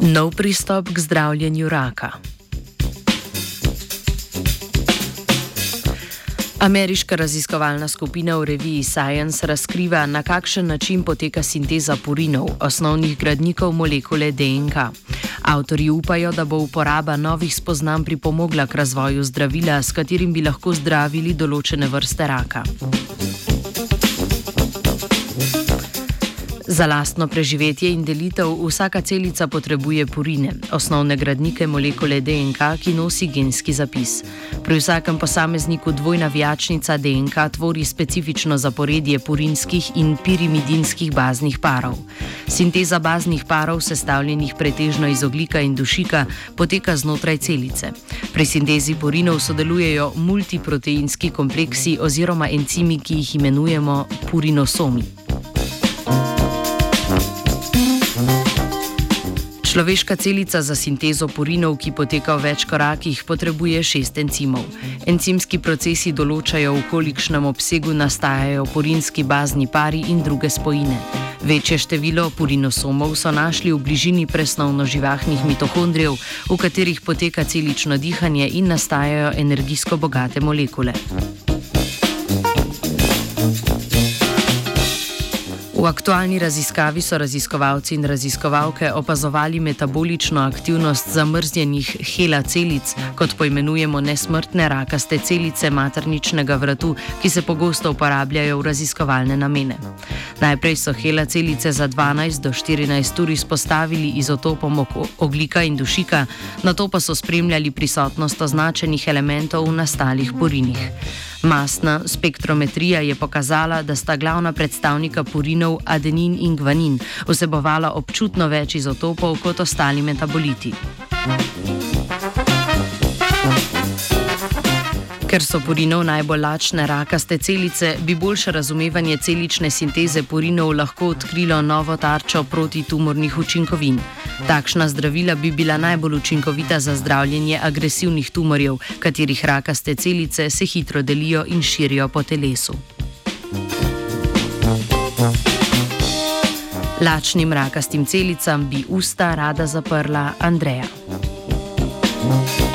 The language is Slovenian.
Nov pristop k zdravljenju raka. Ameriška raziskovalna skupina v reviji Science razkriva, na kakšen način poteka sinteza purinov, osnovnih gradnikov molekule DNK. Avtori upajo, da bo uporaba novih spoznanj pripomogla k razvoju zdravila, s katerim bi lahko zdravili določene vrste raka. Za lastno preživetje in delitev vsaka celica potrebuje purine, osnovne gradnike molekule DNK, ki nosi genski zapis. Pri vsakem posamezniku dvojna vijačnica DNK tvori specifično zaporedje purinskih in pirimidinskih baznih parov. Sinteza baznih parov, sestavljenih pretežno iz oglika in dušika, poteka znotraj celice. Pri sintezi purinov sodelujejo multiproteinski kompleksi oziroma encimi, ki jih imenujemo purinosomi. Človeška celica za sintezo purinov, ki poteka v več korakih, potrebuje šest encimov. Encimski procesi določajo, v kolikšnem obsegu nastajajo purinski bazni pari in druge spojine. Večje število purinosomov so našli v bližini presnovno živahnih mitohondrijev, v katerih poteka celično dihanje in nastajajo energijsko bogate molekule. V aktualni raziskavi so raziskovalci in raziskovalke opazovali metabolično aktivnost zamrznjenih hela celic, kot poimenujemo nesmrtne rakaste celice materničnega vratu, ki se pogosto uporabljajo v raziskovalne namene. Najprej so hela celice za 12 do 14 ur izpostavili izotopom oglika in dušika, na to pa so spremljali prisotnost označenih elementov v nastalih porinih. Masna spektrometrija je pokazala, da sta glavna predstavnika purinov adenin in gvanin vsebovala občutno več izotopov kot ostali metaboliti. Ker so purinov najbolj lačne rakaste celice, bi boljše razumevanje celične sinteze purinov lahko odkrilo novo tarčo proti tumornih učinkovin. Takšna zdravila bi bila najbolj učinkovita za zdravljenje agresivnih tumorjev, katerih rakaste celice se hitro delijo in širijo po telesu. Lačnim rakastim celicam bi usta rada zaprla Andreja. Thank you.